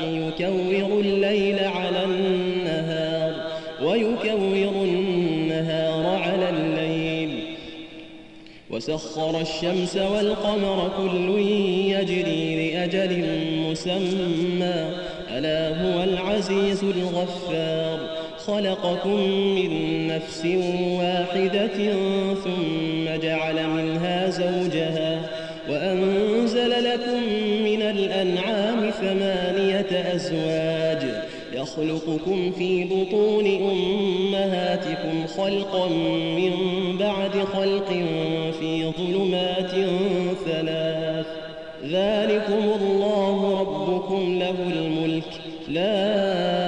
يكور الليل على النهار ويكور النهار على الليل. وسخر الشمس والقمر كل يجري لأجل مسمى. ألا هو العزيز الغفار. خلقكم من نفس واحدة ثم جعل منها زوجها يخلقكم في بطون أمهاتكم خلقا من بعد خلق في ظلمات ثلاث. ذلكم الله ربكم له الملك. لا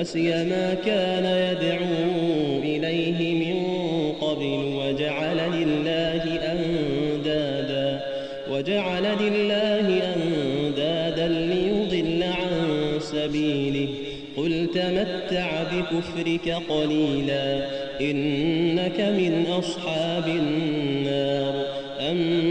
نسي ما كان يدعو إليه من قبل وجعل لله أندادا وجعل لله أندادا ليضل عن سبيله. قل تمتع بكفرك قليلا إنك من أصحاب النار. أمن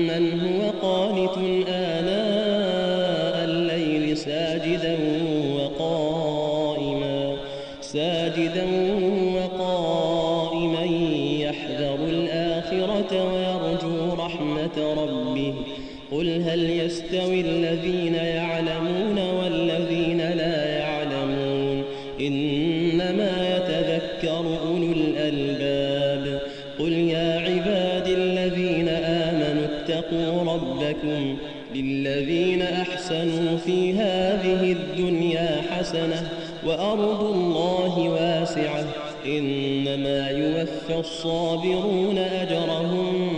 الذين يعلمون والذين لا يعلمون إنما يتذكر أولو الألباب قل يا عباد الذين آمنوا اتقوا ربكم للذين أحسنوا في هذه الدنيا حسنة وأرض الله واسعة إنما يوفى الصابرون أجرهم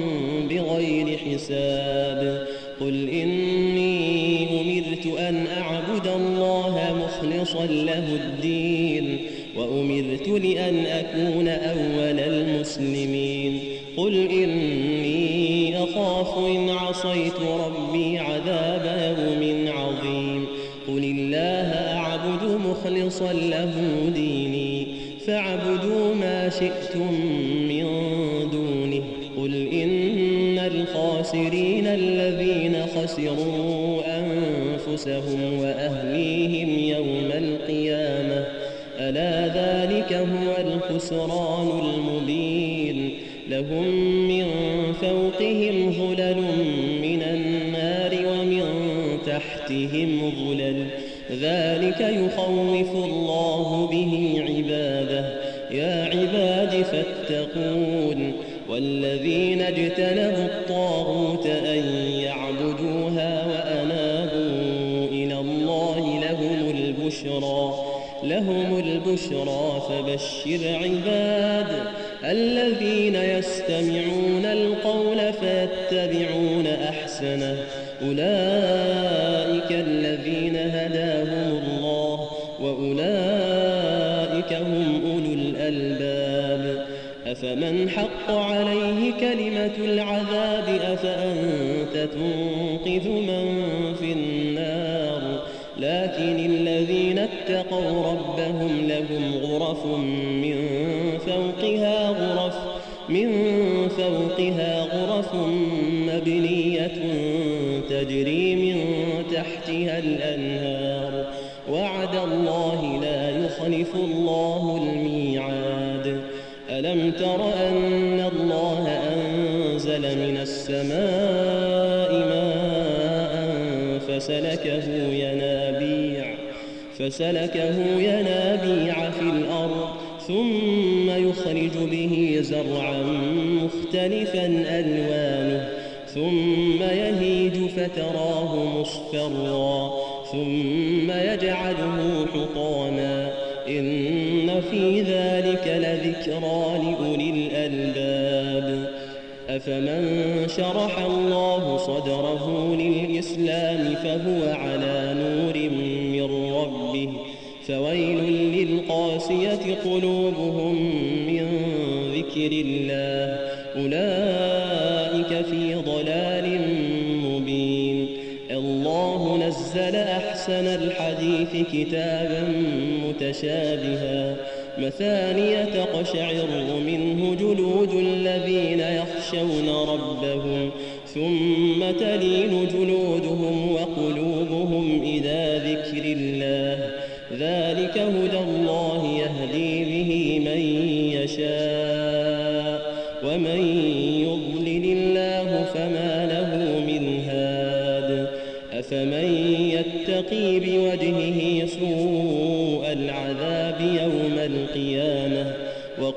بغير حساب قل إني له الدين وأمرت لأن أكون أول المسلمين قل إني أخاف إن عصيت ربي عذاب يوم عظيم قل الله أعبد مخلصا له ديني فاعبدوا ما شئتم من دونه قل إن الخاسرين الذين خسروا أنفسهم وأهليهم ألا ذلك هو الخسران المبين. لهم من فوقهم ظلل من النار ومن تحتهم ظلل. ذلك يخوف الله به عباده. يا عباد فاتقون. والذين اجتنبوا الطاغوت أن يعبدوها وأنابوا إلى الله لهم البشرى. فبشر عباد الذين يستمعون القول فيتبعون أحسنه. أولئك الذين هداهم الله وأولئك هم أولو الألباب. أفمن حق عليه كلمة العذاب؟ أفأنت تنقذ من في النار؟ لكن غرف من فوقها غرف من فوقها غرف مبنية تجري من تحتها الأنهار. وعد الله لا يخلف الله الميعاد. ألم تر أن الله أنزل من السماء فسلكه ينابيع في الأرض ثم يخرج به زرعا مختلفا ألوانه ثم يهيج فتراه مصفرا ثم يجعله حطاما إن في ذلك لذكرى لأولي الألباب أفمن شرح الله صدره للإسلام فهو على للقاسية قلوبهم من ذكر الله. أولئك في ضلال مبين. الله نزل أحسن الحديث كتابا متشابها. مثانية تقشعر منه جلود الذين يخشون ربهم. ثم تلين جلودهم وقلوبهم إلى ذكر الله. ذلك هدى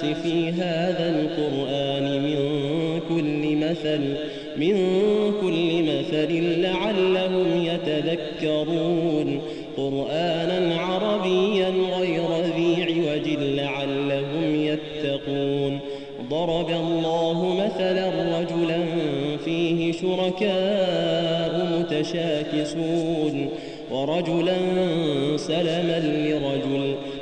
في هذا القرآن من كل مثل من كل مثل لعلهم يتذكرون. قرآنا عربيا غير ذي عوج لعلهم يتقون. ضرب الله مثلا رجلا فيه شركاء متشاكسون ورجلا سلما لرجل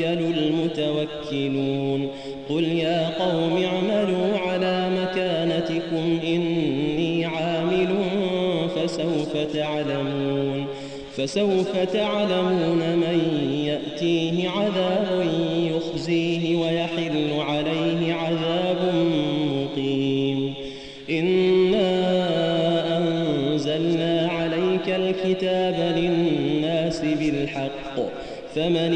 المتوكلون. قل يا قوم اعملوا على مكانتكم إني عامل فسوف تعلمون. فسوف تعلمون من يأتيه عذاب يخزيه ويحل عليه عذاب مقيم. إنا أنزلنا عليك الكتاب للناس بالحق. فمن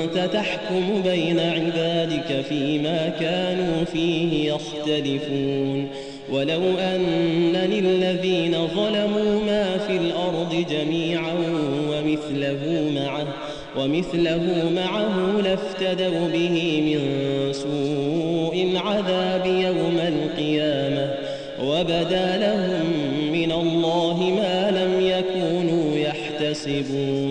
تحكم بين عبادك فيما كانوا فيه يختلفون. ولو أن للذين ظلموا ما في الأرض جميعا ومثله معه ومثله معه لافتدوا به من سوء العذاب يوم القيامة. وبدا لهم من الله ما لم يكونوا يحتسبون.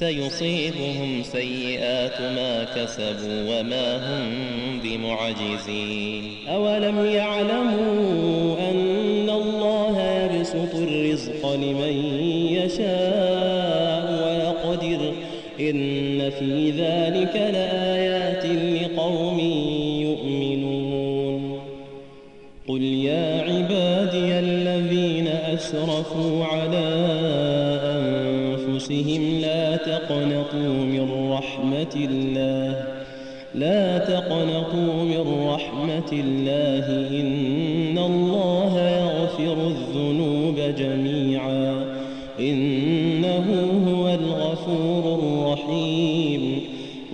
سيصيبهم سيئات ما كسبوا وما هم بمعجزين. أولم يعلموا أن الله يبسط الرزق لمن يشاء ويقدر إن في ذلك لآيات لقوم يؤمنون. قل يا عبادي الذين أسرفوا على أنفسهم لا تقنطوا من رحمة الله لا تقنطوا من رحمة الله إن الله يغفر الذنوب جميعا إنه هو الغفور الرحيم.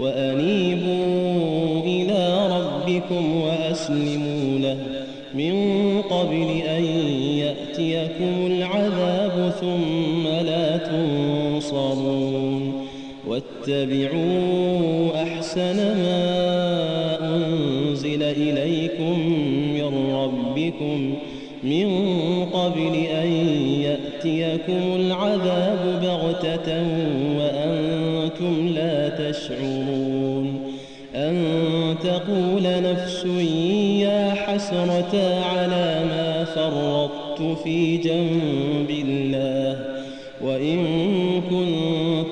وأنيبوا إلى ربكم وأسلموا له من قبل أن يأتيكم العذاب ثم واتبعوا أحسن ما أنزل إليكم من ربكم من قبل أن يأتيكم العذاب بغتة وأنتم لا تشعرون أن تقول نفس يا حسرة على ما فرطت في جنب الله وإن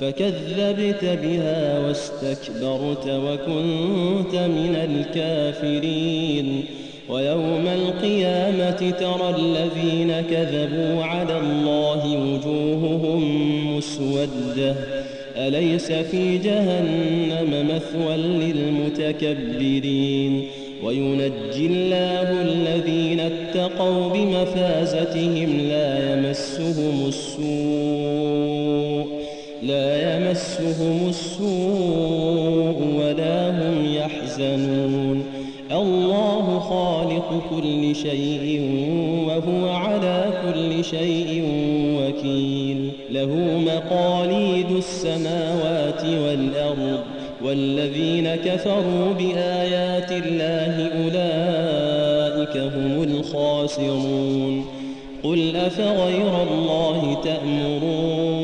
فكذبت بها واستكبرت وكنت من الكافرين. ويوم القيامة ترى الذين كذبوا على الله وجوههم مسودة. أليس في جهنم مثوى للمتكبرين؟ وينجي الله الذين اتقوا بمفازتهم لا يمسهم السوء. لا يمسهم السوء ولا هم يحزنون. الله خالق كل شيء وهو على كل شيء وكيل. له مقاليد السماوات والأرض والذين كفروا بآيات الله أولئك هم الخاسرون. قل أفغير الله تأمروني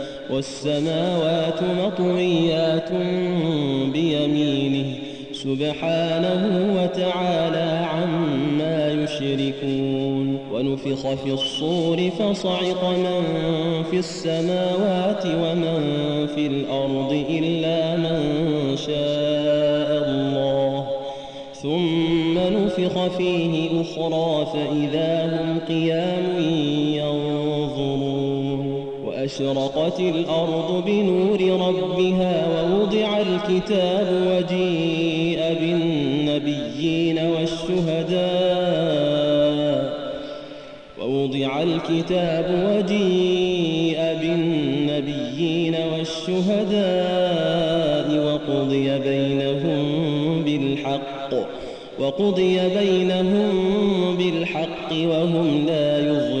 والسماوات مطويات بيمينه سبحانه وتعالى عما يشركون. ونفخ في الصور فصعق من في السماوات ومن في الأرض إلا من شاء الله. ثم نفخ فيه أخرى فإذا هم قيام وأشرقت الأرض بنور ربها ووضع الكتاب وجيء بالنبيين والشهداء. ووضع الكتاب وجيء بالنبيين والشهداء. وقضي بينهم بالحق وقضي بينهم بالحق وهم لا يظلمون.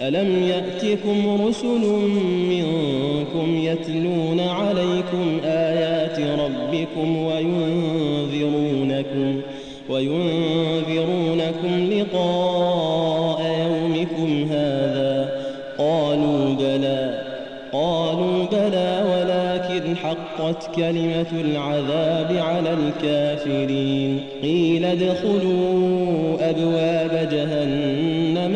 ألم يأتكم رسل منكم يتلون عليكم آيات ربكم وينذرونكم وينذرونكم لقاء يومكم هذا قالوا بلى قالوا بلى ولكن حقت كلمة العذاب على الكافرين قيل ادخلوا أبواب جهنم